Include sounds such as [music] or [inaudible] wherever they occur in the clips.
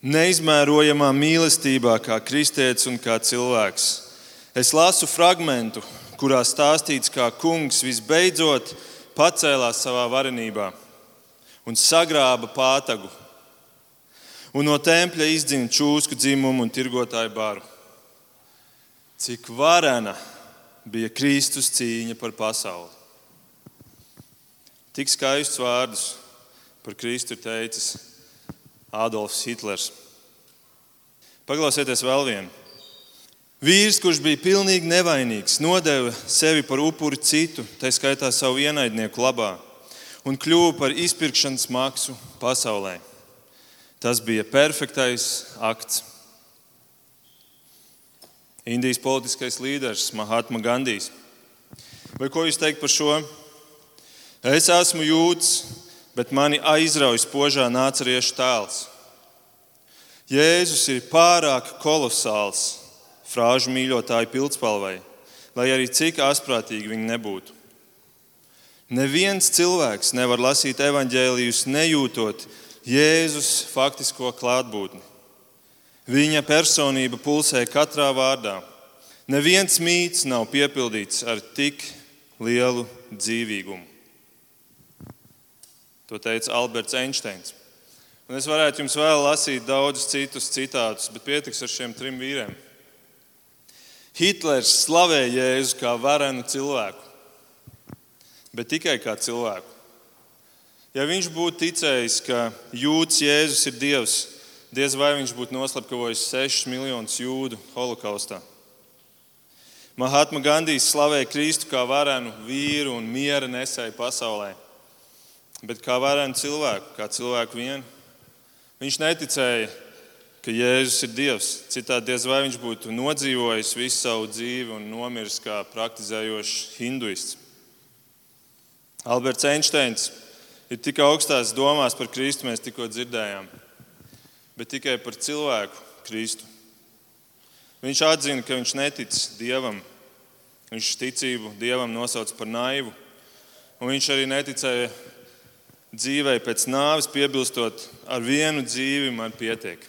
neizmērojamā mīlestībā, kā kristietis un kā cilvēks. Es lasu fragment, kurā stāstīts, kā kungs visbeidzot pacēlās savā varenībā un sagrāba pātagu, un no tempļa izdzina čūsku dzimumu un tirgotāju baru. Cik varena bija Kristus cīņa par pasauli. Tik skaistus vārdus par Kristu ir teicis Adolfs Hitlers. Paklausieties vēl vienu. Vīrs, kurš bija pilnīgi nevainīgs, nodeva sevi par upuri citu, tā skaitā savu ienaidnieku labā, un kļuva par izpirkšanas maksu pasaulē. Tas bija perfektais akts. Indijas politiskais līderis Mahatma Gandijs. Vai ko jūs teikt par šo? Es esmu jūds, bet mani aizrauja spožā nāceriešu tēls. Jēzus ir pārāk kolosāls frāžu mīļotāju pildspalvai, lai arī cik asprātīgi viņi nebūtu. Neviens cilvēks nevar lasīt evaņģēlijus, nejūtot Jēzus faktisko klātbūtni. Viņa personība pulsē katrā vārdā. Neviens mīts nav piepildīts ar tik lielu dzīvīgumu. To teica Alberts Einsteins. Un es varētu jums vēl lasīt daudzus citus citātus, bet pietiks ar šiem trim vīriem. Hitlers slavēja Jēzu kā varenu cilvēku, bet tikai kā cilvēku. Ja viņš būtu ticējis, ka jūtas Jēzus ir Dievs, diez vai viņš būtu noslapkavojis 6 miljonus jūdu holokaustā. Mahatma Gandijs slavēja Kristu kā varenu vīru un miera nesēju pasaulē bet kā varenu cilvēku, kā cilvēku vienu. Viņš neticēja, ka Jēzus ir Dievs. Citādi diez vai viņš būtu nodzīvojis visu savu dzīvi un nomiris kā praktizējošs hinduists. Alberts Einsteins ir tik augstās domās par Kristu, mēs tikko dzirdējām, bet tikai par cilvēku Kristu. Viņš atzina, ka viņš netic Dievam. Viņš ticību Dievam nosauc par naivu. Un viņš arī neticēja dzīvei pēc nāves, piebilstot, ar vienu dzīvi man pietiek.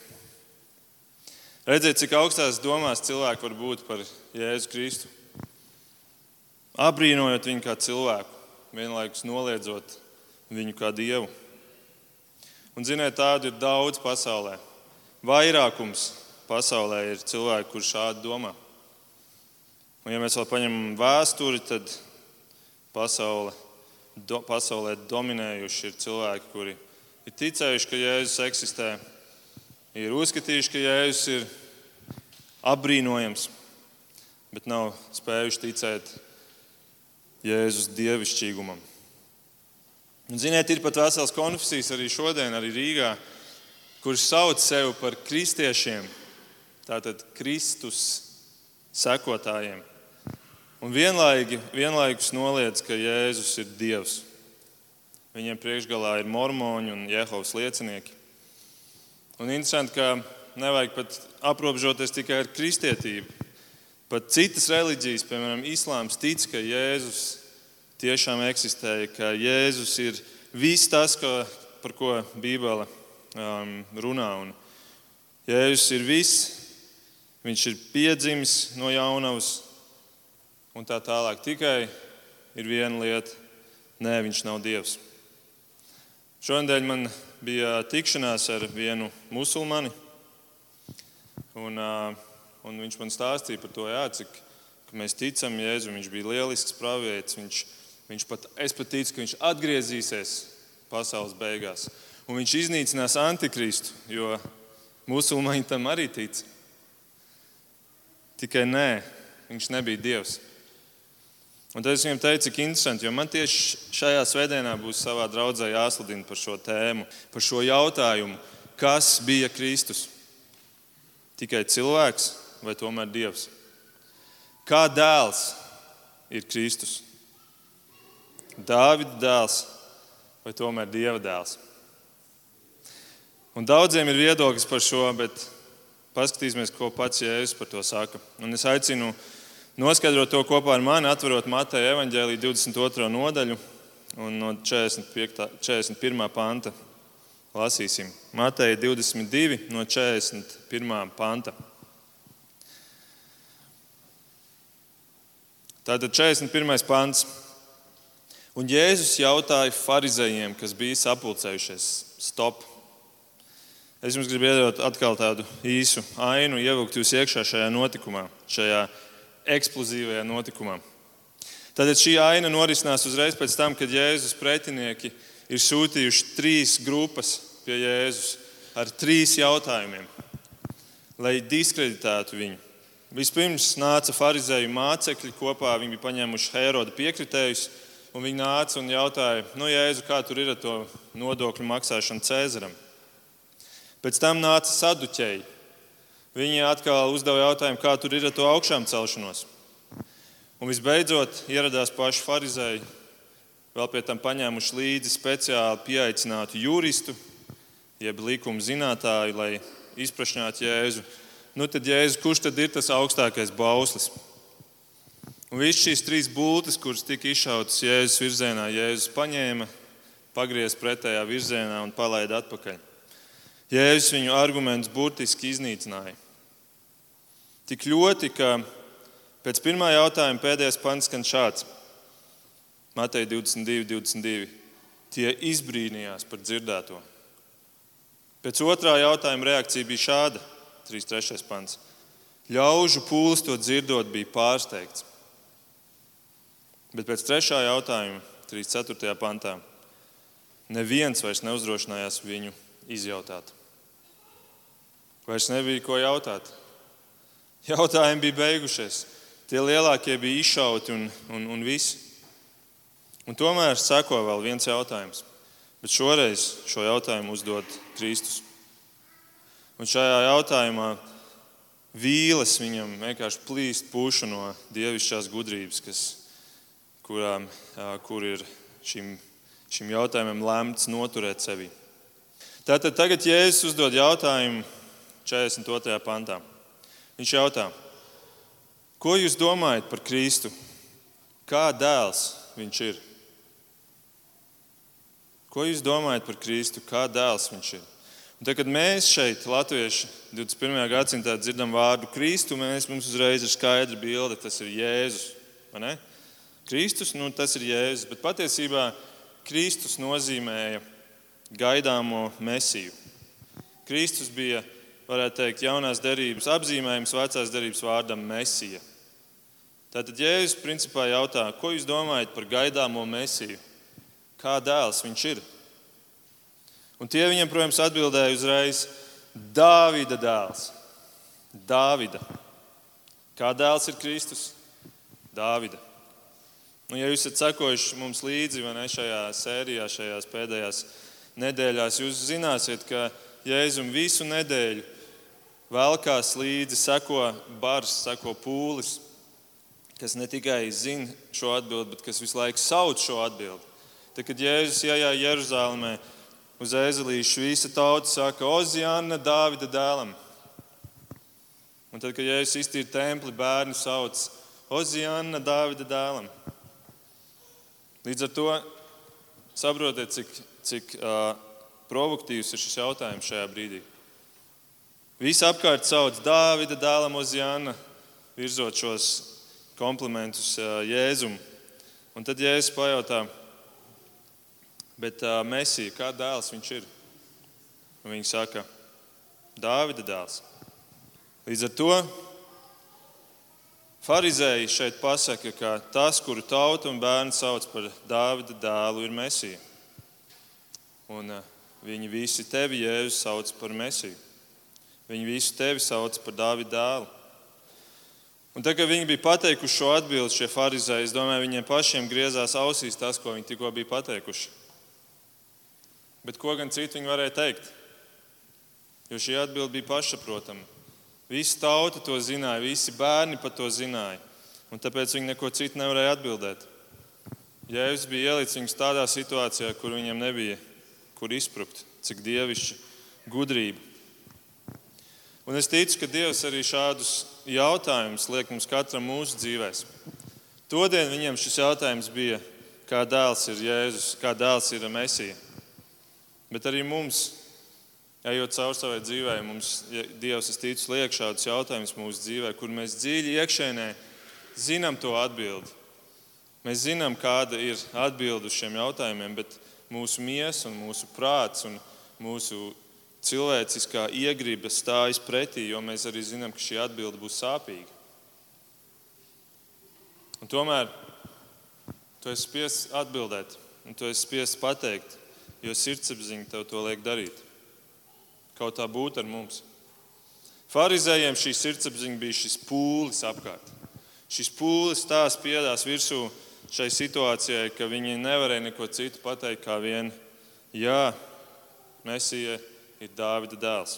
Redziet, cik augstās domās cilvēki var būt par Jēzu Kristu. Abrīnojot viņu kā cilvēku, vienlaikus noliedzot viņu kā dievu. Un, ziniet, tādu ir daudz pasaulē. Vairākums pasaulē ir cilvēki, kurš šādi domā. Un, ja mēs vēl paņemam vēsturi, tad pasaule do, pasaulē dominējuši ir cilvēki, kuri ir ticējuši, ka Jēzus eksistē, ir uzskatījuši, ka Jēzus ir apbrīnojams, bet nav spējuši ticēt Jēzus dievišķīgumam. Un, ziniet, ir pat vesels konfesijas arī šodien, arī Rīgā, kurš sauc sevi par kristiešiem, tātad Kristus sekotājiem un vienlaigi, vienlaikus noliedz, ka Jēzus ir Dievs. Viņiem priekšgalā ir mormoņi un Jehovas liecinieki. Un interesanti, ka nevajag pat aprobežoties tikai ar kristietību. Pat citas reliģijas, piemēram, Islāms, tic, ka Jēzus tiešām eksistēja, ka Jēzus ir viss tas, ka, par ko Bībele um, runā. Un Jēzus ir viss, viņš ir piedzimis no jaunavas, un tā tālāk. Tikai ir viena lieta - nē, viņš nav Dievs. Šonadēļ man bija tikšanās ar vienu musulmani, un, un viņš man stāstīja par to, jā, cik mēs ticam Jēzum. Viņš bija lielisks pravietis. Viņš, viņš pat, es pat ticu, ka viņš atgriezīsies pasaules beigās. Un viņš iznīcinās antikristu, jo musulmaņi tam arī tic. Tikai nē, viņš nebija Dievs. Un tad es viņam teicu, cik interesanti, jo man tieši šajā svētdienā būs savā draudzē jāsludina par šo tēmu, par šo jautājumu, kas bija Kristus? Tikai cilvēks vai tomēr Dievs? Kā dēls ir Kristus? Dāvida dēls vai tomēr Dieva dēls? Un daudziem ir viedoklis par šo, bet paskatīsimies, ko pats Jēzus par to saka. Un es aicinu Noskaidrot to kopā ar mani, atverot Mateja evaņģēlīju 22. nodaļu un no 45, 41. panta Lasīsim Mateja 22 no 41. panta. Tātad 41. pants. Un Jēzus jautāja farizējiem, kas bija sapulcējušies, stop. Es jums gribu iedot atkal tādu īsu ainu, ievilkt jūs iekšā šajā notikumā, šajā eksplozīvajā notikumā. Tātad šī aina norisinās uzreiz pēc tam, kad Jēzus pretinieki ir sūtījuši trīs grupas pie Jēzus ar trīs jautājumiem, lai diskreditētu viņu. Vispirms nāca farizēju mācekļi kopā, viņi bija paņēmuši Heroda piekritējus, un viņi nāca un jautāja, nu, Jēzu, kā tur ir ar to nodokļu maksāšanu Cēzaram. Pēc tam nāca saduķēji. Viņi atkal uzdeva jautājumu, kā tur ir ar to augšām celšanos. Un visbeidzot, ieradās paši farizēji, vēl pie tam paņēmuši līdzi speciāli pieaicinātu juristu, jeb likuma zinātāju, lai izprašņātu Jēzu. Nu, tad Jēzus, kurš tad ir tas augstākais bauslis? Un visas šīs trīs būtnes, kuras tika izšautas Jēzus virzienā, Jēzus paņēma, pagriez pretējā virzienā un palaida atpakaļ. Jēzus viņu argumentus burtiski iznīcināja. Tik ļoti, ka pēc pirmā jautājuma pēdējais pants skan šāds: Matei 22, 22. Tie izbrīnījās par dzirdēto. Pēc otrā jautājuma reakcija bija šāda: 3. pants. Ļaužu pūlis to dzirdot, bija pārsteigts. Bet pēc trešā jautājuma, 3.4. pantā, neviens vairs neuzdrošinājās viņu izjautāt. Vairs nebija ko jautāt. Jautājumi bija beigušies. Tie lielākie bija izšauti un, un, un viss. Un tomēr seko vēl viens jautājums. Bet šoreiz šo jautājumu uzdod Kristus. Un šajā jautājumā vīles viņam vienkārši plīst pušu no dievišķās gudrības, kas, kurām, kur ir šim, šim jautājumam lemts noturēt sevi. Tātad tagad Jēzus uzdod jautājumu 42. pantā. Viņš jautā, ko jūs domājat par Kristu? Kā dēls viņš ir? Ko jūs domājat par Kristu? Kā dēls viņš ir? Un tad, kad mēs šeit, Latvieši, 21. gadsimtā dzirdam vārdu Kristu, mēs, mums uzreiz ir skaidra bilde, tas ir Jēzus. Kristus, nu, tas ir Jēzus, bet patiesībā Kristus nozīmēja gaidāmo mesiju. Kristus bija varētu teikt, jaunās derības apzīmējums vecās derības vārdam Mēsija. Tātad Jēzus principā jautā, ko jūs domājat par gaidāmo Mēsiju? Kā dēls viņš ir? Un tie viņam, protams, atbildēja uzreiz: Dāvida dēls. Dāvida. Kā dēls ir Kristus? Dāvida. Nu, ja jūs esat sekojuši mums līdzi ne, šajā sērijā, šajās pēdējās nedēļās, jūs zināsiet, ka Jēzum visu nedēļu velkās līdzi, seko bars, seko pūlis, kas ne tikai zina šo atbildi, bet kas visu laiku sauc šo atbildi. Tad, kad Jēzus ienāca Jeruzalemē uz ezelīšu, visa tauta saka, Oziāna, Dāvida dēlam. Un tad, kad Jēzus iztīra templi, bērni sauc Oziāna, Dāvida dēlam. Līdz ar to saprotiet, cik, cik uh, provokatīvs ir šis jautājums šajā brīdī. Visi apkārt sauc Dāvida dēlam uz Jāna, virzot šos komplimentus Jēzum. Un tad Jēzus pajautā, bet Mēsija, kā dēls viņš ir? Un viņi saka, Dāvida dēls. Līdz ar to Pharizēji šeit pasaka, ka tas, kuru tauta un bērni sauc par Dāvida dēlu, ir Mēsija. Un viņi visi tevi, Jēzus, sauc par Mēsiju. Viņi visu tevi sauc par Dāvida dēlu. Un tad, kad viņi bija pateikuši šo atbildi, šie farizēji, es domāju, viņiem pašiem griezās ausīs tas, ko viņi tikko bija pateikuši. Bet ko gan citu viņi varēja teikt? Jo šī atbilde bija pašsaprotama. Visi tauta to zināja, visi bērni par to zināja. Un tāpēc viņi neko citu nevarēja atbildēt. Jēzus bija ielicis viņus tādā situācijā, kur viņiem nebija kur izprukt, cik dievišķa gudrība. Un es ticu, ka Dievs arī šādus jautājumus liek mums katram mūsu dzīvēm. Todien viņiem šis jautājums bija, kā dēls ir Jēzus, kā dēls ir Mēsija. Bet arī mums ejot cauri savai dzīvē, mums Dievs, es ticu, liek šādus jautājumus mūsu dzīvē, kur mēs dziļi iekšēnē zinām to atbildi. Mēs zinām, kāda ir atbilde uz šiem jautājumiem, bet mūsu miesa un mūsu prāts un mūsu cilvēciskā iegriba stājas pretī, jo mēs arī zinām, ka šī atbilde būs sāpīga. Un tomēr tu esi spiests atbildēt, un tu esi spiests pateikt, jo sirdsapziņa tev to liek darīt. Kaut tā būtu ar mums. Pharizējiem šī sirdsapziņa bija šis pūlis apkārt. Šis pūlis tās piedās virsū šai situācijai, ka viņi nevarēja neko citu pateikt kā vien, jā, Mēsija ir Dāvida dēls.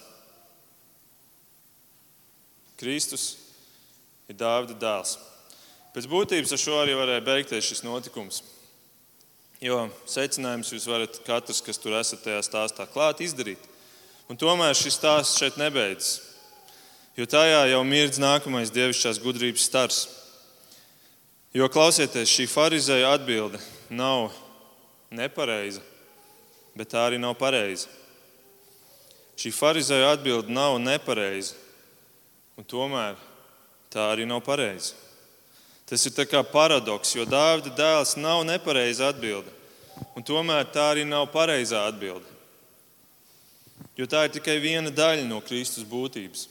Kristus ir Dāvida dēls. Pēc būtības ar šo arī varēja beigties šis notikums. Jo secinājums jūs varat katrs, kas tur esat tajā stāstā, klāt izdarīt. Un tomēr šis stāsts šeit nebeidzas. Jo tajā jau mirdz nākamais dievišķās gudrības stars. Jo klausieties, šī farizēja atbilde nav nepareiza, bet tā arī nav pareiza. Šī farizēja atbilde nav nepareiza, un tomēr tā arī nav pareiza. Tas ir kā paradoks, jo Dāvida dēls nav nepareiza atbilde, un tomēr tā arī nav pareizā atbilde. Jo tā ir tikai viena daļa no Kristus būtības.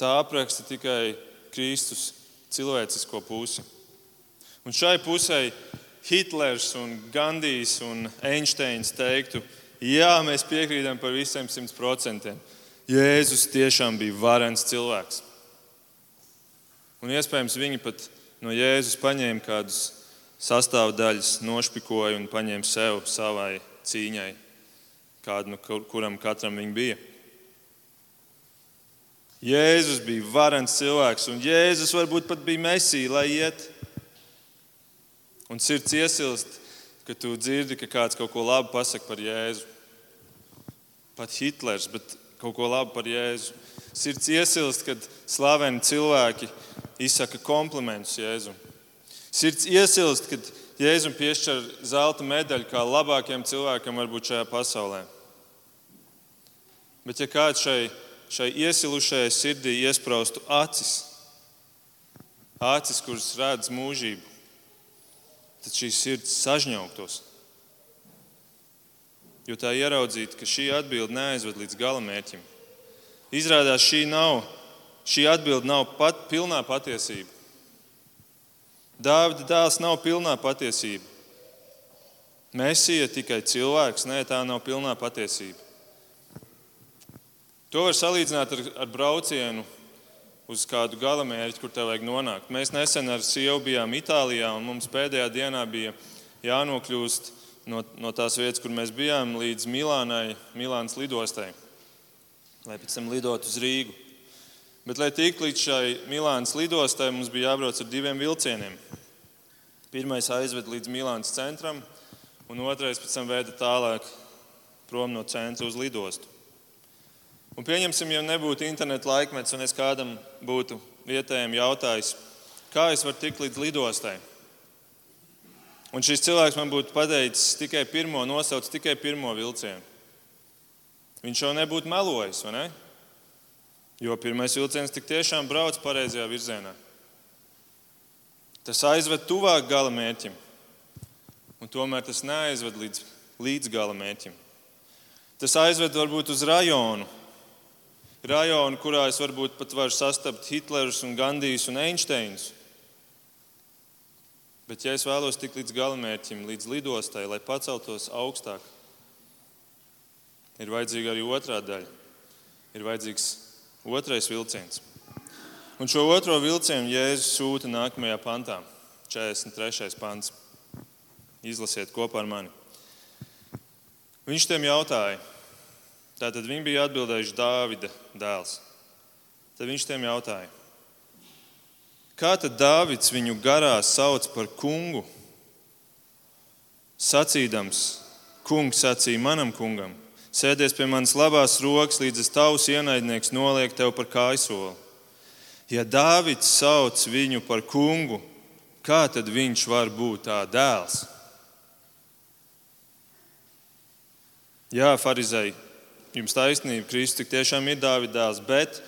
Tā apraksta tikai Kristus cilvēcisko pusi. Un šai pusē Hitlers, un Gandijs un Einsteins teiktu, jā, mēs piekrītam par visiem simt procentiem. Jēzus tiešām bija varens cilvēks. Un iespējams viņi pat no Jēzus paņēma kādus sastāvdaļas, nošpikoja un paņēma sev savai cīņai, kādu, nu, kuram katram viņa bija. Jēzus bija varens cilvēks, un Jēzus varbūt pat bija mesija, lai iet. Un sirds iesilst, ka tu dzirdi, ka kāds kaut ko labu pasakā par Jēzu. Pat Hitlers, bet kaut ko labu par Jēzu. Sirds iesilst, kad slaveni cilvēki izsaka komplimentus Jēzum. Sirds iesilst, kad Jēzum piešķir zelta medaļu kā labākajam cilvēkam varbūt šajā pasaulē. Bet ja kāds šai šai iesilušajai sirdī iesprāstu acis, acis, kuras redz mūžību, tad šī sirds sažņauktos. Jo tā ieraudzītu, ka šī atbilde neaizved līdz galamērķim. Izrādās, šī, nav, šī atbilde nav pat pilnā patiesība. Dāvida dēls nav pilnā patiesība. Mēsija tikai cilvēks, nē, tā nav pilnā patiesība. To var salīdzināt ar, ar braucienu uz kādu galamērķi, kur tev vajag nonākt. Mēs nesen ar sievu bijām Itālijā, un mums pēdējā dienā bija jānokļūst no, no tās vietas, kur mēs bijām, līdz Milānai, Milānas lidostai, lai pēc tam lidotu uz Rīgu. Bet, lai tiktu līdz šai Milānas lidostai, mums bija jābrauc ar diviem vilcieniem. Pirmais aizved līdz Milānas centram, un otrais pēc tam veda tālāk prom no centra uz lidostu. Un pieņemsim, ja nebūtu interneta laikmets, un es kādam būtu vietējiem jautājis, kā es varu tikt līdz lidostai. Un šis cilvēks man būtu pateicis tikai pirmo, nosaucis tikai pirmo vilcienu. Viņš jau nebūtu melojis, vai ne? Jo pirmais vilciens tik tiešām brauc pareizajā virzienā. Tas aizved tuvāk gala mērķim, un tomēr tas neaizved līdz, līdz gala mērķim. Tas aizved varbūt uz rajonu, rajonu, kurā es varbūt pat varu sastapt Hitlerus, un Gandijus un Einsteinus. Bet, ja es vēlos tikt līdz galamērķim, līdz lidostai, lai paceltos augstāk, ir vajadzīga arī otrā daļa. Ir vajadzīgs otrais vilciens. Un šo otro vilcienu Jēzus sūta nākamajā pantā, 43. pants. Izlasiet kopā ar mani. Viņš tiem jautāja, Tātad viņi bija atbildējuši Dāvida dēls. Tad viņš tiem jautāja, kā tad Dāvids viņu garā sauc par kungu? Sacīdams, kungs sacīja manam kungam, sēdies pie manas labās rokas, līdz es tavs ienaidnieks noliek tev par kājsoli. Ja Dāvids sauc viņu par kungu, kā tad viņš var būt tā dēls? Jā, farizēji, jums taisnība, Kristus tiešām ir Dāvida dēls, bet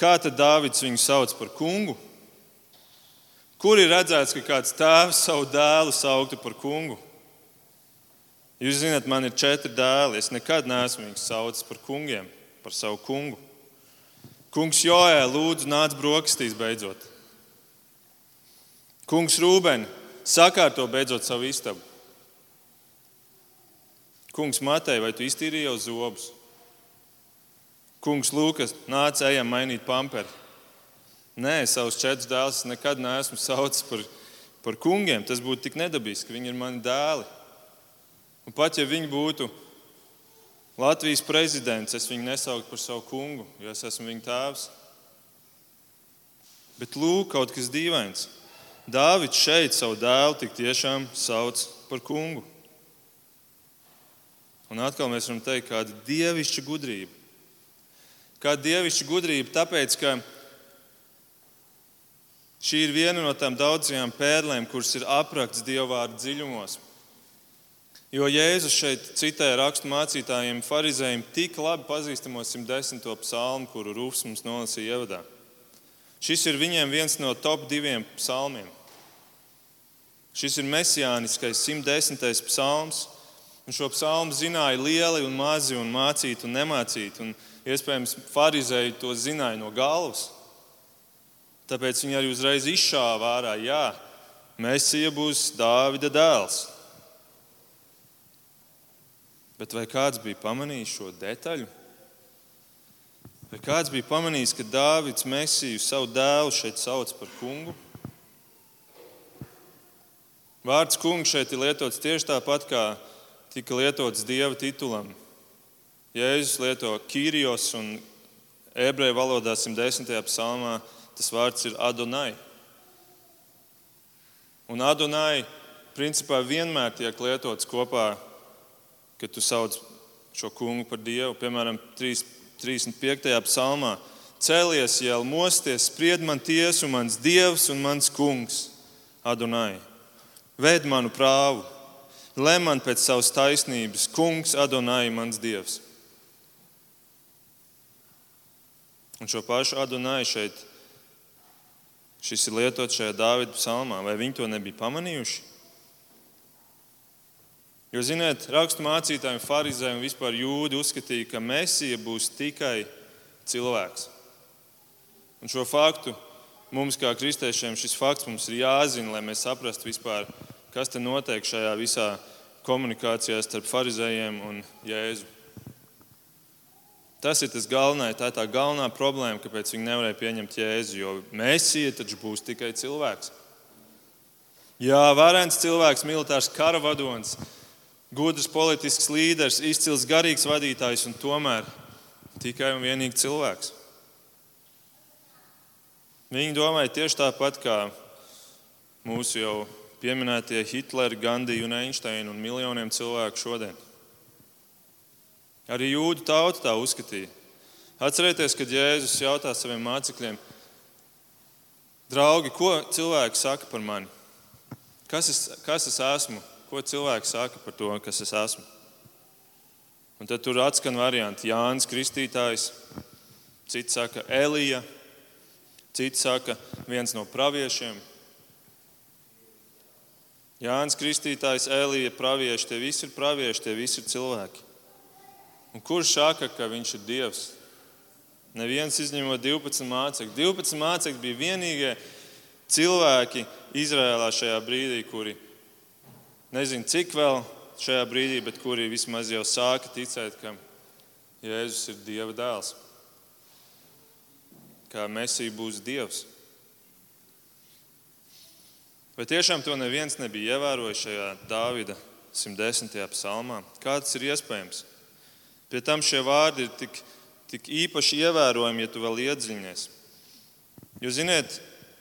kā tad Dāvids viņu sauc par kungu? Kur ir redzēts, ka kāds tēvs savu dēlu sauktu par kungu? Jūs zināt, man ir četri dēli. Es nekad neesmu viņus saucis par kungiem, par savu kungu. Kungs Joē, lūdzu, nāc brokastīs beidzot. Kungs Rūbeni, sakārto beidzot savu istabu. Kungs Matei, vai tu iztīrīji jau zobus? Kungs Lūkas, nāc, ejam mainīt pamperi. Nē, savus četrus dēlus nekad neesmu [laughs] saucis par, par kungiem. Tas būtu tik nedabiski, viņi ir mani dēli. Un pat ja viņi būtu Latvijas prezidents, es viņu nesauktu par savu kungu, jo es esmu viņa tēvs. Bet lūk, kaut kas dīvains. Dāvids šeit savu dēlu tik tiešām sauc par kungu. Un atkal mēs varam teikt, kāda dievišķa gudrība. Kāda dievišķa gudrība, tāpēc, ka šī ir viena no tām daudzajām pērlēm, kuras ir aprakts dievvvārdu dziļumos. Jo Jēzus šeit citē rakstu mācītājiem, farizējiem, tik labi pazīstamo 110. psalmu, kuru Rūfs mums nolasīja ievadā. Šis ir viņiem viens no top diviem psalmiem. Šis ir mesijāniskais 110. psalms, Un šo psalmu zināja lieli un mazi, un mācīt un nemācīt. Un, iespējams, farizēji to zināja no galvas. Tāpēc viņi arī uzreiz izšāva ārā, jā, Mēsija būs Dāvida dēls. Bet vai kāds bija pamanījis šo detaļu? Vai kāds bija pamanījis, ka Dāvids Mēsiju savu dēlu šeit sauc par kungu? Vārds kungs šeit ir lietots tieši tāpat kā tika lietots dieva titulam. Jēzus lieto Kīrijos un ebreju valodā 110. psalmā tas vārds ir Adonai. Un Adonai principā vienmēr tiek lietots kopā, kad tu sauc šo kungu par dievu. Piemēram, 35. psalmā cēlies, jēl mosties, spried man tiesu, mans dievs un mans kungs, Adonai. Ved manu prāvu, Lem man pēc savas taisnības, kungs, Adonai, mans dievs. Un šo pašu Adonai šeit, šis ir lietots šajā Dāvida psalmā. Vai viņi to nebija pamanījuši? Jo, ziniet, rakstu mācītājiem, farizēm un vispār jūdi uzskatīja, ka Mēsija būs tikai cilvēks. Un šo faktu mums, kā kristiešiem, šis fakts mums ir jāzina, lai mēs saprastu vispār, kas te notiek šajā visā komunikācijā starp farizējiem un Jēzu. Tas ir tas galvenais, tā ir tā galvenā problēma, kāpēc viņi nevarēja pieņemt Jēzu. Jo Mēsija taču būs tikai cilvēks. Jā, varens cilvēks, militārs karavadons, gudrs politisks līderis, izcils garīgs vadītājs un tomēr tikai un vienīgi cilvēks. Viņi domāja tieši tāpat kā mūsu jau pieminētie Hitleri, Gandiju un Einsteinu un miljoniem cilvēku šodien. Arī jūdu tauta tā uzskatīja. Atcerieties, kad Jēzus jautā saviem mācekļiem, draugi, ko cilvēki saka par mani? Kas es, kas es esmu? Ko cilvēki saka par to, kas es esmu? Un tad tur atskan varianti. Jānis Kristītājs, cits saka Elija, cits saka viens no praviešiem, Jānis Kristītājs, Elija, pravieši, tie visi ir pravieši, tie visi ir cilvēki. Un kurš saka, ka viņš ir Dievs? Neviens izņemot 12 mācekļus. 12 mācekļi bija vienīgie cilvēki Izrēlā šajā brīdī, kuri nezinu, cik vēl šajā brīdī, bet kuri vismaz jau sāka ticēt, ka Jēzus ir Dieva dēls. Kā Mēsija būs Dievs. Vai tiešām to neviens nebija ievērojis šajā Dāvida 110. psalmā? Kā tas ir iespējams? Pie tam šie vārdi ir tik, tik īpaši ievērojami, ja tu vēl iedziļinies. Jo, ziniet,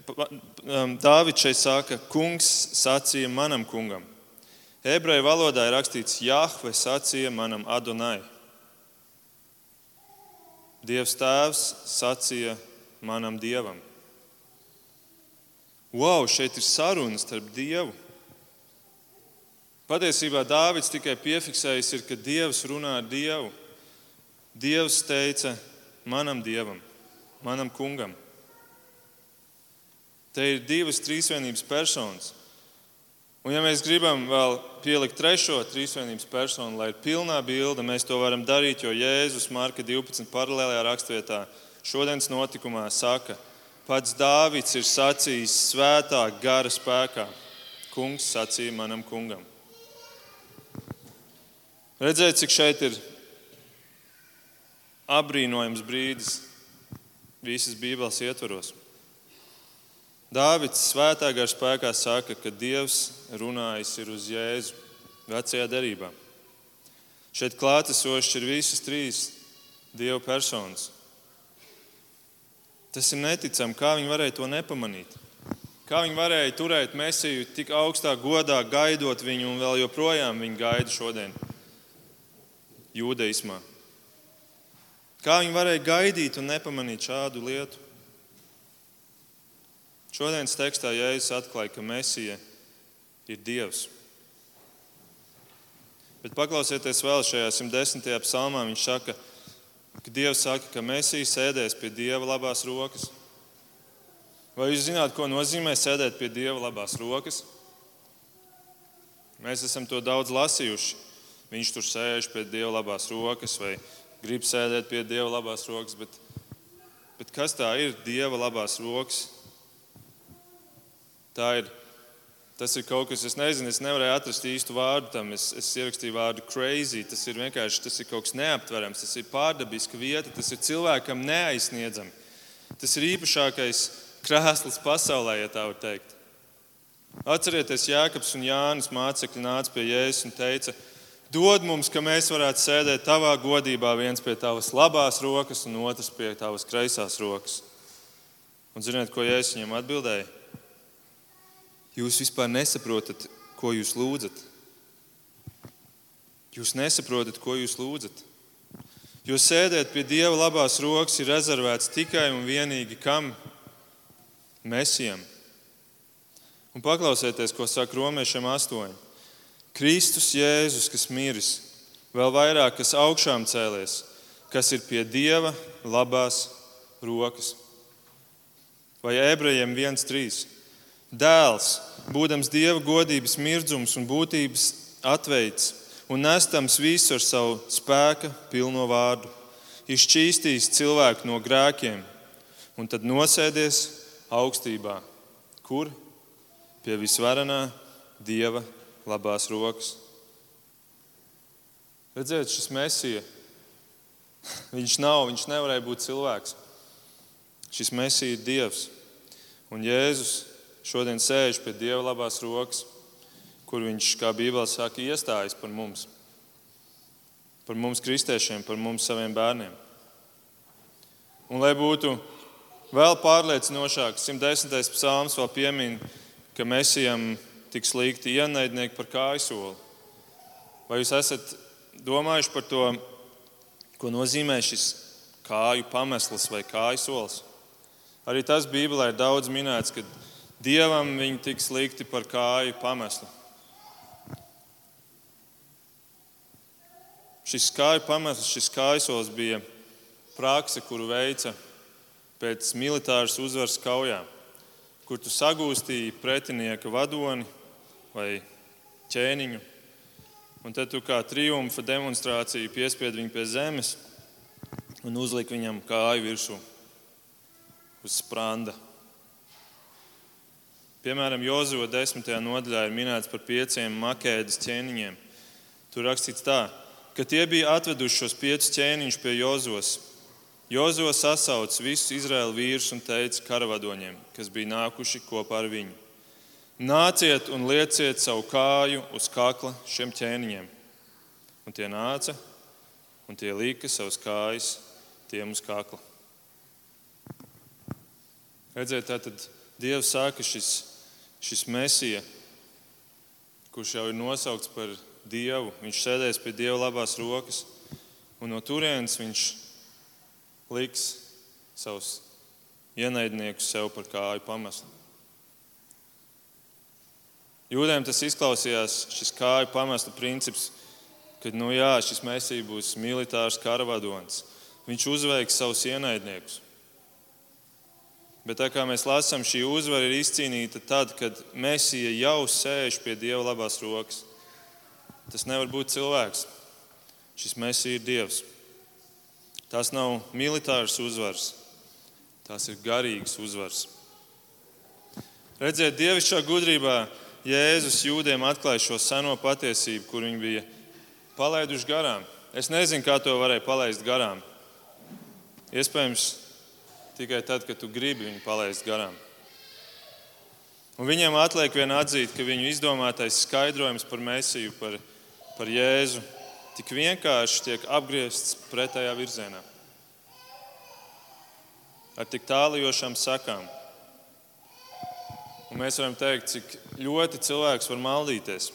um, Dāvids šeit saka, kungs sacīja manam kungam. Ebreju valodā ir rakstīts, Jahve sacīja manam Adonai. Dievs Tēvs sacīja manam Dievam. Wow, šeit ir saruna starp Dievu. Patiesībā Dāvids tikai piefiksējis, ir, ka Dievs runā ar Dievu. Dievs teica manam dievam, manam kungam. Te ir divas trīsvienības personas. Un, ja mēs gribam vēl pielikt trešo trīsvienības personu, lai ir pilnā bilde, mēs to varam darīt, jo Jēzus Marka 12. paralēlajā rakstvietā šodienas notikumā saka, pats Dāvids ir sacījis svētā gara spēkā. Kungs sacīja manam kungam. Redzēt, cik šeit ir apbrīnojams brīdis visas Bībeles ietvaros. Dāvids svētā gara spēkā saka, ka Dievs runājis ir uz Jēzu vecajā derībā. Šeit klātesošs ir visas trīs Dieva personas. Tas ir neticami, kā viņi varēja to nepamanīt. Kā viņi varēja turēt mesiju tik augstā godā, gaidot viņu, un vēl joprojām viņu gaida šodien jūdeismā. Kā viņi varēja gaidīt un nepamanīt šādu lietu? Šodienas tekstā Jēzus atklāja, ka Mēsija ir Dievs. Bet paklausieties vēl šajā 110. psalmā. Viņš saka, ka Dievs saka, ka Mēsija sēdēs pie Dieva labās rokas. Vai jūs zināt, ko nozīmē sēdēt pie Dieva labās rokas? Mēs esam to daudz lasījuši. Viņš tur sēž pie Dieva labās rokas vai grib sēdēt pie Dieva labās rokas. Bet, bet kas tā ir Dieva labās rokas? Tā ir, tas ir kaut kas, es nezinu, es nevarēju atrast īstu vārdu tam. Es, es ierakstīju vārdu crazy. Tas ir vienkārši tas ir kaut kas neaptverams, tas ir pārdabiska vieta, tas ir cilvēkam neaizsniedzami. Tas ir īpašākais krēsls pasaulē, ja tā var teikt. Atcerieties, Jēkabs un Jānis mācekļi nāca pie Jēzus un teica, Dod mums, ka mēs varētu sēdēt tavā godībā, viens pie tavas labās rokas, un otrs pie tavas kreisās rokas. Un ziniet, ko Jēzus viņam atbildēja? Jūs vispār nesaprotat, ko jūs lūdzat. Jūs nesaprotat, ko jūs lūdzat. Jo sēdēt pie Dieva labās rokas ir rezervēts tikai un vienīgi kam? Mēsijam. Un paklausieties, ko saka Romiešiem 8. Kristus Jēzus, kas miris, vēl vairāk, kas augšām cēlies, kas ir pie Dieva labās rokas. Vai ebrejiem 1,3. Dēls, būdams Dieva godības mirdzums un būtības atveids un nestams visu ar savu spēka pilno vārdu, izšķīstīs cilvēku no grēkiem un tad nosēdies augstībā. Kur? Pie visvarenā Dieva labās rokas. Redziet, šis mesija, viņš nav, viņš nevarēja būt cilvēks. Šis mesija ir Dievs. Un Jēzus šodien sēž pie Dieva labās rokas, kur viņš, kā Bībelē saka, iestājas par mums. Par mums, kristiešiem, par mums, saviem bērniem. Un, lai būtu vēl pārliecinošāk, 110. psalms vēl piemin, ka Mēsijam tiks līgti ienaidnieki par kājsoli. Vai jūs esat domājuši par to, ko nozīmē šis kāju pamesls vai kājsolis? Arī tas Bībelē ir daudz minēts, ka Dievam viņi tiks likti par kāju pameslu. Šis kāju pamesls, šis kājsolis bija prakse, kuru veica pēc militāras uzvaras kaujā, kur tu sagūstīji pretinieka vadoni vai ķēniņu. Un tad tu kā triumfa demonstrāciju piespied viņu pie zemes un uzlika viņam kāju virsū uz spranda. Piemēram, Jozo 10. nodaļā ir minēts par pieciem makēdas ķēniņiem. Tur rakstīts tā, ka tie bija atveduši šos piecus ķēniņus pie Jozos. Jozo sasauca visus Izraēlu vīrus un teica karavadoņiem, kas bija nākuši kopā ar viņu Nāciet un lieciet savu kāju uz kakla šiem ķēniņiem. Un tie nāca un tie lika savus kājas tiem uz kakla. Redziet, tātad Dievs saka, šis, šis mesija, kurš jau ir nosaukts par Dievu, viņš sēdēs pie Dieva labās rokas, un no turienes viņš liks savus ienaidniekus sev par kāju pamest. Jūdiem tas izklausījās, šis kāju pamesta princips, ka nu, jā, šis mēsī būs militārs karavadons. Viņš uzveiks savus ienaidniekus. Bet tā kā mēs lasām, šī uzvara ir izcīnīta tad, kad Mēsija jau sēž pie Dieva labās rokas. Tas nevar būt cilvēks. Šis Mēsija ir Dievs. Tās nav militāras uzvaras, tās ir garīgas uzvaras. Redziet, dievišķā gudrībā Jēzus jūdiem atklāja šo seno patiesību, kur viņi bija palaiduši garām. Es nezinu, kā to varēja palaist garām. Iespējams, tikai tad, kad tu gribi viņu palaist garām. Un viņiem atliek vien atzīt, ka viņu izdomātais skaidrojums par Mēsiju, par, par Jēzu, tik vienkārši tiek apgriezts pretējā virzienā. Ar tik tālajošām sakām. Un mēs varam teikt, cik ļoti cilvēks var maldīties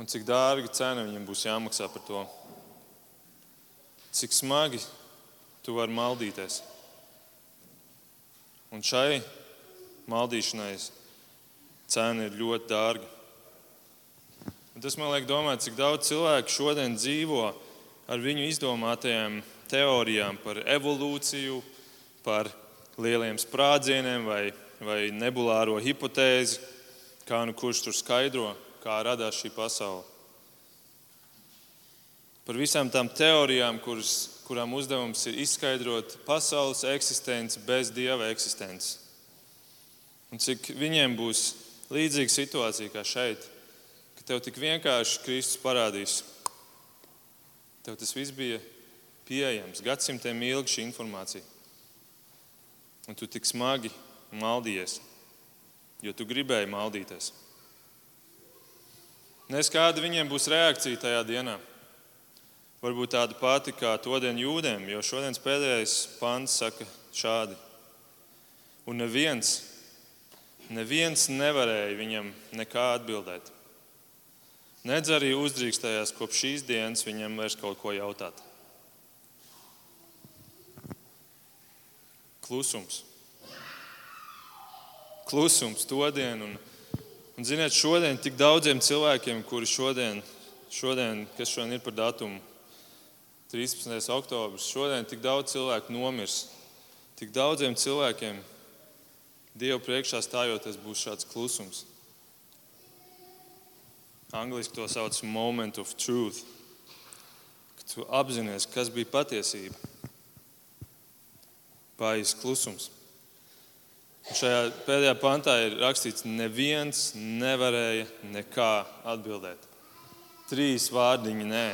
un cik dārga cena viņam būs jāmaksā par to. Cik smagi tu vari maldīties. Un šai maldīšanai cena ir ļoti dārga. Un tas man liek domāt, cik daudz cilvēku šodien dzīvo ar viņu izdomātajām teorijām par evolūciju, par lieliem sprādzieniem vai, vai nebulāro hipotēzi, kā nu kurš tur skaidro, kā radās šī pasaule. Par visām tām teorijām, kuras, kurām uzdevums ir izskaidrot pasaules eksistenci bez dieva eksistences. Un cik viņiem būs līdzīga situācija kā šeit, ka tev tik vienkārši Kristus parādīs. Tev tas viss bija pieejams, gadsimtiem ilgi šī informācija. Un tu tik smagi maldījies, jo tu gribēji maldīties. Nes kāda viņiem būs reakcija tajā dienā. Varbūt tāda pati kā todien jūdiem, jo šodienas pēdējais pants saka šādi. Un neviens, neviens nevarēja viņam nekā atbildēt. Nedz arī uzdrīkstējās kopš šīs dienas viņam vairs kaut ko jautāt. Klusums. Klusums to dienu. Un, un ziniet, šodien tik daudziem cilvēkiem, kuri šodien, šodien kas šodien ir par datumu, 13. oktobris, šodien tik daudz cilvēku nomirs. Tik daudziem cilvēkiem Dievu priekšā stājoties būs šāds klusums. Angliski to sauc par moment of truth. Kad tu apzinājies, kas bija patiesība paies klusums. Šajā pēdējā pantā ir rakstīts, ka neviens nevarēja nekā atbildēt. Trīs vārdiņi nē.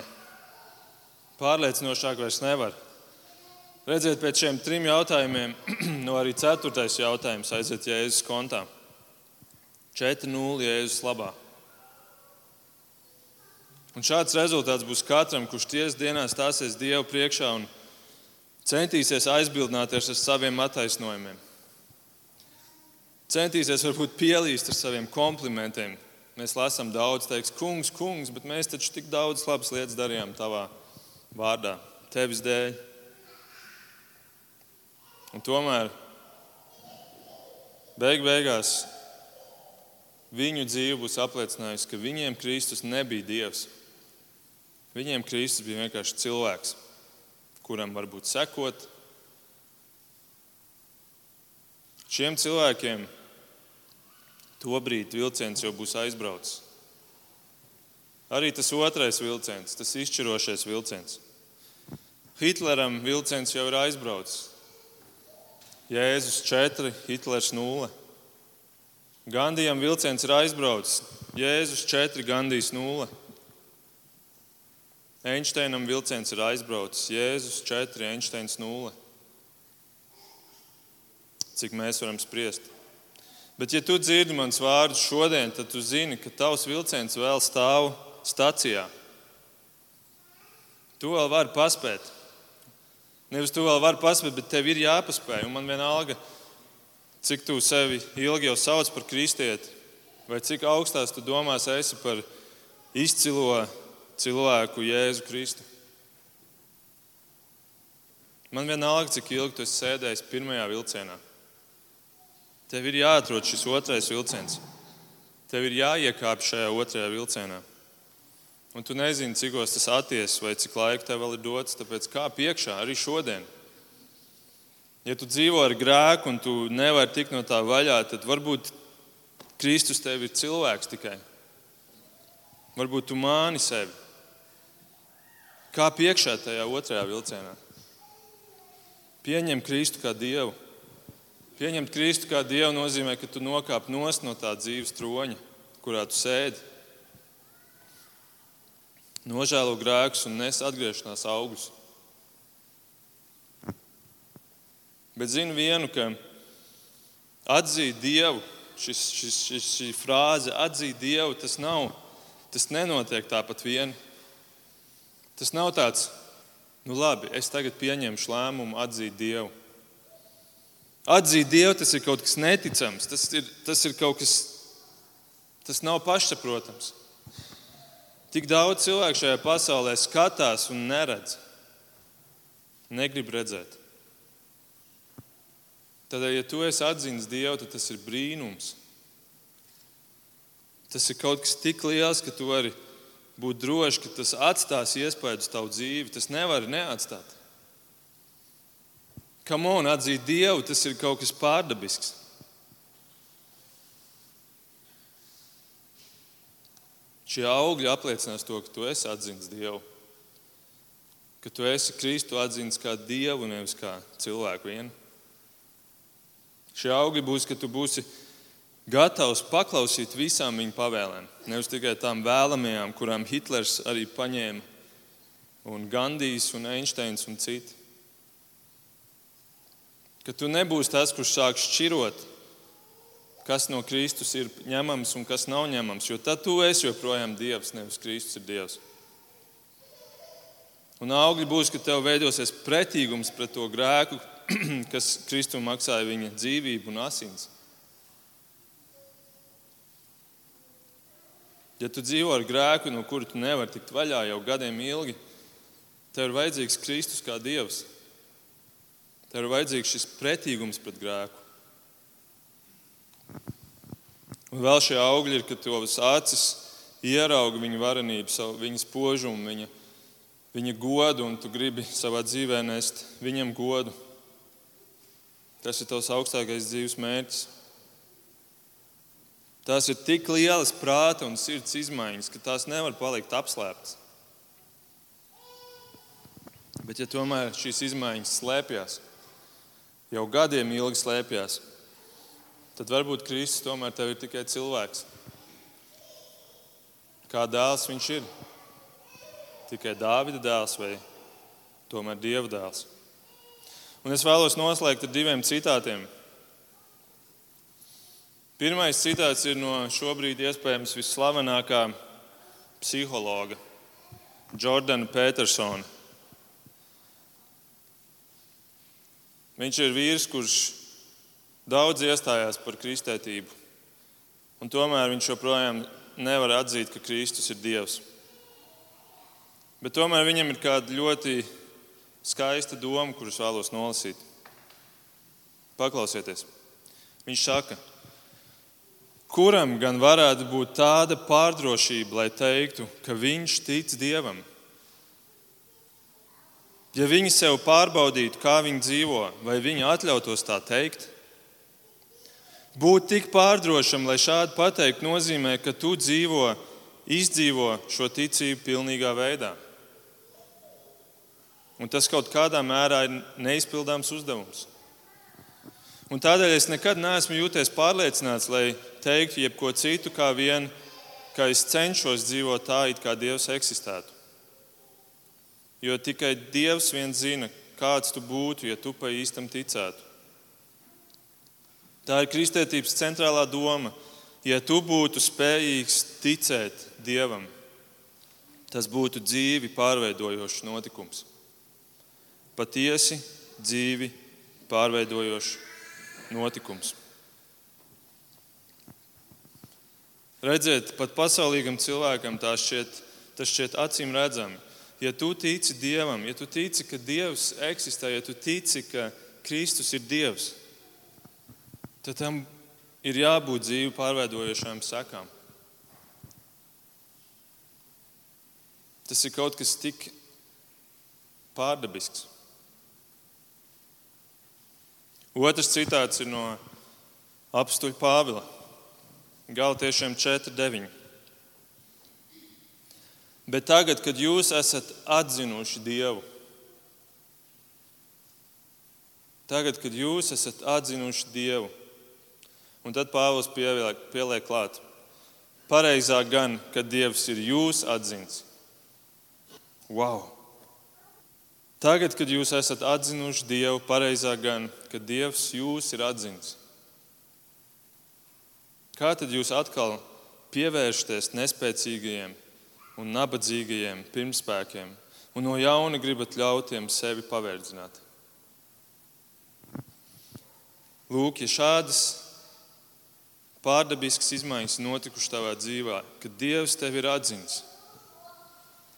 Pārliecinošāk vairs nevar. Redziet, pēc šiem trim jautājumiem, [clears throat] no arī ceturtais jautājums aiziet Jēzus kontā. 4-0 Jēzus labā. Un šāds rezultāts būs katram, kurš tiesas dienā stāsies Dievu priekšā un centīsies aizbildināties ar saviem attaisnojumiem. Centīsies varbūt pielīst ar saviem komplimentiem. Mēs lasām daudz, teiks, kungs, kungs, bet mēs taču tik daudz labas lietas darījām tavā vārdā, tevis dēļ. Un tomēr beig beigās viņu dzīve būs apliecinājusi, ka viņiem Kristus nebija Dievs. Viņiem Kristus bija vienkārši cilvēks kuram varbūt sekot. Šiem cilvēkiem tobrīd vilciens jau būs aizbraucis. Arī tas otrais vilciens, tas izšķirošais vilciens. Hitleram vilciens jau ir aizbraucis. Jēzus 4, Hitlers 0. Gandijam vilciens ir aizbraucis. Jēzus 4, Gandijs 0. Einsteinam vilciens ir aizbraucis, Jēzus 4, Einsteins 0. Cik mēs varam spriest? Bet, ja tu dzirdi manas vārdus šodien, tad tu zini, ka tavs vilciens vēl stāv stacijā. Tu vēl vari paspēt. Nevis tu vēl vari paspēt, bet tev ir jāpaspēj. Un man vienalga, cik tu sevi ilgi jau sauc par kristieti, vai cik augstās tu domās esi par izcilo cilvēku Jēzu Kristu. Man vienalga, cik ilgi tu esi sēdējis pirmajā vilcienā. Tev ir jāatrod šis otrais vilciens. Tev ir jāiekāpj šajā otrajā vilcienā. un tu nezini, cikos tas attiecas vai cik laika tev vēl ir dots. Tāpēc kā piekšā arī šodien. Ja tu dzīvo ar grēku un tu nevari tikt no tā vaļā, tad varbūt Kristus tev ir cilvēks tikai. Varbūt tu māni sevi. Kā piekšā tajā otrajā vilcienā? Pieņem Kristu kā Dievu. Pieņemt Kristu kā Dievu nozīmē, ka tu nokāp nost no tā dzīves troņa, kurā tu sēdi. Nožēlo grēkus un nes atgriešanās augļus. Bet zinu vienu, ka atzīt Dievu, šis, šis, šis, šī frāze atzīt Dievu, tas nav, tas nenotiek tāpat vien. Tas nav tāds, nu labi, es tagad pieņemšu lēmumu atzīt Dievu. Atzīt Dievu tas ir kaut kas neticams, tas ir, tas ir kaut kas, tas nav pašsaprotams. Tik daudz cilvēku šajā pasaulē skatās un neredz. Negrib redzēt. Tad, ja tu esi atzīmis Dievu, tad tas ir brīnums. Tas ir kaut kas tik liels, ka tu vari būt drošs, ka tas atstās iespēju uz tavu dzīvi. Tas nevar neatstāt. Kā man atzīt Dievu, tas ir kaut kas pārdabisks. Šie augļi apliecinās to, ka tu esi atzīts Dievu. Ka tu esi Kristu atzīts kā Dievu, nevis kā cilvēku vienu. Šie augļi būs, ka tu būsi gatavs paklausīt visām viņa pavēlēm. Nevis tikai tām vēlamajām, kurām Hitlers arī paņēma, un Gandijs, un Einsteins un citi ka tu nebūsi tas, kurš sāk šķirot, kas no Kristus ir ņemams un kas nav ņemams, jo tad tu esi joprojām Dievs, nevis Kristus ir Dievs. Un augļi būs, ka tev veidosies pretīgums pret to grēku, [clears throat] kas Kristum maksāja viņa dzīvību un asins. Ja tu dzīvo ar grēku, no kura tu nevari tikt vaļā jau gadiem ilgi, tev ir vajadzīgs Kristus kā Dievs. Tev ir vajadzīgs šis pretīgums pret grēku. Un vēl šie augļi ir, ka tavas acis ierauga viņa varenību, viņa spožumu, viņa, viņa godu, un tu gribi savā dzīvē nest viņam godu. Tas ir tavs augstākais dzīves mērķis. Tās ir tik lielas prāta un sirds izmaiņas, ka tās nevar palikt apslēptas. Bet, ja tomēr šīs izmaiņas slēpjas, jau gadiem ilgi slēpjas, tad varbūt Kristus tomēr tev ir tikai cilvēks. Kā dēls viņš ir? Tikai Dāvida dēls vai tomēr Dieva dēls? Un es vēlos noslēgt ar diviem citātiem. Pirmais citāts ir no šobrīd iespējams visslavenākā psihologa Jordana Petersona. Viņš ir vīrs, kurš daudz iestājās par kristētību, un tomēr viņš joprojām nevar atzīt, ka Kristus ir Dievs. Bet tomēr viņam ir kāda ļoti skaista doma, kuras vēlos nolasīt. Paklausieties, viņš saka, kuram gan varētu būt tāda pārdrošība, lai teiktu, ka viņš tic Dievam? Ja viņi sev pārbaudītu, kā viņi dzīvo, vai viņi atļautos tā teikt, būt tik pārdrošam, lai šādi pateikt, nozīmē, ka tu dzīvo, izdzīvo šo ticību pilnīgā veidā. Un tas kaut kādā mērā ir neizpildāms uzdevums. Un tādēļ es nekad neesmu jūties pārliecināts, lai teiktu jebko citu, kā vien, ka es cenšos dzīvot tā, it kā Dievs eksistētu. Jo tikai Dievs viens zina, kāds tu būtu, ja tu pa īstam ticētu. Tā ir kristietības centrālā doma. Ja tu būtu spējīgs ticēt Dievam, tas būtu dzīvi pārveidojošs notikums. Patiesi dzīvi pārveidojošs notikums. Redziet, pat pasaulīgam cilvēkam šķiet, tas šķiet acīm redzami ja tu tici Dievam, ja tu tici, ka Dievs eksistē, ja tu tici, ka Kristus ir Dievs, tad tam ir jābūt dzīvi pārveidojošām sekām. Tas ir kaut kas tik pārdabisks. Otrs citāts ir no apstuļa Pāvila. Galtiešiem 4.9. Bet tagad, kad jūs esat atzinuši Dievu, tagad, kad jūs esat atzinuši Dievu, un tad Pāvils pieliek, klāt, pareizāk gan, kad Dievs ir jūs atzins. Wow! Tagad, kad jūs esat atzinuši Dievu, pareizāk gan, kad Dievs jūs ir atzins. Kā tad jūs atkal pievēršaties nespēcīgajiem un nabadzīgajiem pirmspēkiem un no jauna gribat ļautiem sevi paverdzināt? Lūk, ja šādas pārdabiskas izmaiņas notikušas tavā dzīvē, kad Dievs tevi ir atzīts,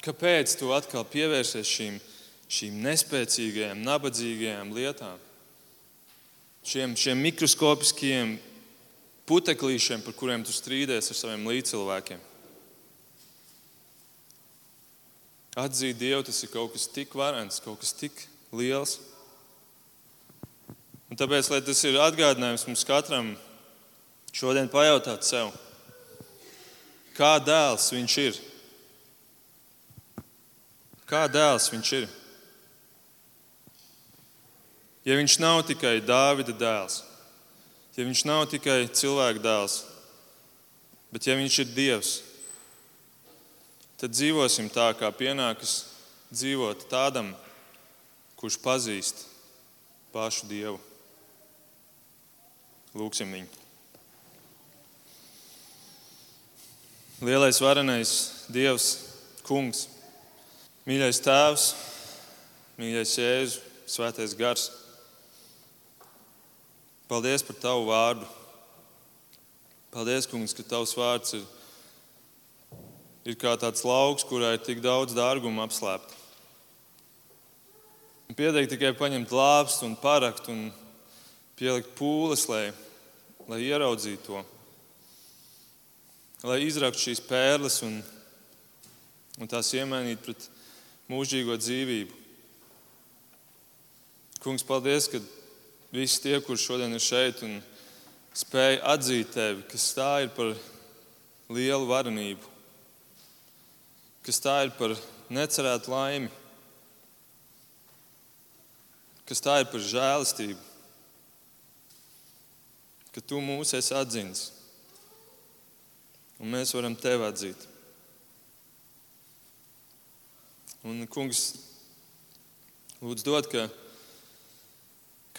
kāpēc tu atkal pievērsies šīm, šīm nespēcīgajām, nabadzīgajām lietām, šiem, šiem mikroskopiskiem puteklīšiem, par kuriem tu strīdies ar saviem līdzcilvēkiem. Atzīt Dievu tas ir kaut kas tik varants, kaut kas tik liels. Un tāpēc, lai tas ir atgādinājums mums katram šodien pajautāt sev, kā dēls viņš ir. Kā dēls viņš ir? Ja viņš nav tikai Dāvida dēls, ja viņš nav tikai cilvēka dēls, bet ja viņš ir Dievs, tad dzīvosim tā, kā pienākas dzīvot tādam, kurš pazīst pašu Dievu. Lūksim viņu. Lielais varenais Dievs, Kungs, mīļais Tēvs, mīļais Jēzus, Svētais Gars. Paldies par Tavu vārdu. Paldies, Kungs, ka Tavs vārds ir, ir kā tāds lauks, kurā ir tik daudz dārguma apslēpta. Pietiek tikai paņemt lāpstu un parakt un pielikt pūles, lai, lai ieraudzītu to, lai izraktu šīs pērles un, un tās iemainītu pret mūžīgo dzīvību. Kungs, paldies, ka visi tie, kurš šodien ir šeit un spēj atzīt tevi, kas tā ir par lielu varenību, kas tā ir par necerētu laimi, kas tā ir par žēlastību, ka tu mūs esi atzīts un mēs varam tevi atzīt. Un, kungs, lūdzu, dod, ka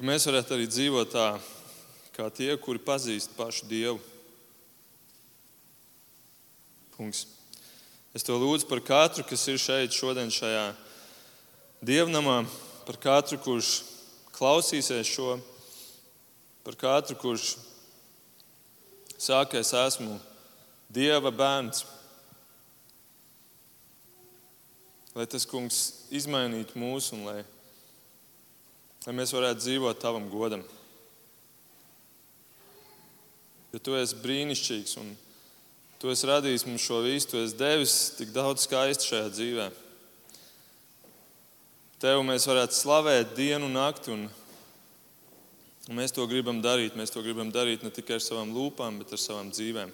ka mēs varētu arī dzīvot tā, kā tie, kuri pazīst pašu Dievu. Kungs. Es to lūdzu par katru, kas ir šeit šodien šajā dievnamā, par katru, kurš klausīsies šo, par katru, kurš sākais esmu Dieva bērns. Lai tas kungs izmainītu mūsu un lai lai mēs varētu dzīvot tavam godam. Jo tu esi brīnišķīgs un tu esi radījis mums šo visu, tu esi devis tik daudz skaistu šajā dzīvē. Tev mēs varētu slavēt dienu un nakti, un, un mēs to gribam darīt. Mēs to gribam darīt ne tikai ar savām lūpām, bet ar savām dzīvēm.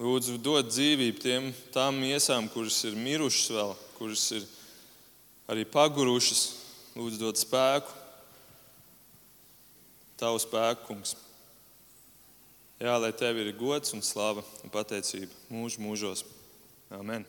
Lūdzu, dod dzīvību tiem tām miesām, kuras ir mirušas vēl, kuras ir arī pagurušas, Lūdzu, dod spēku, tavu spēku, kungs. Jā, lai tev ir gods un slava un pateicība mūžu mūžos. Amen.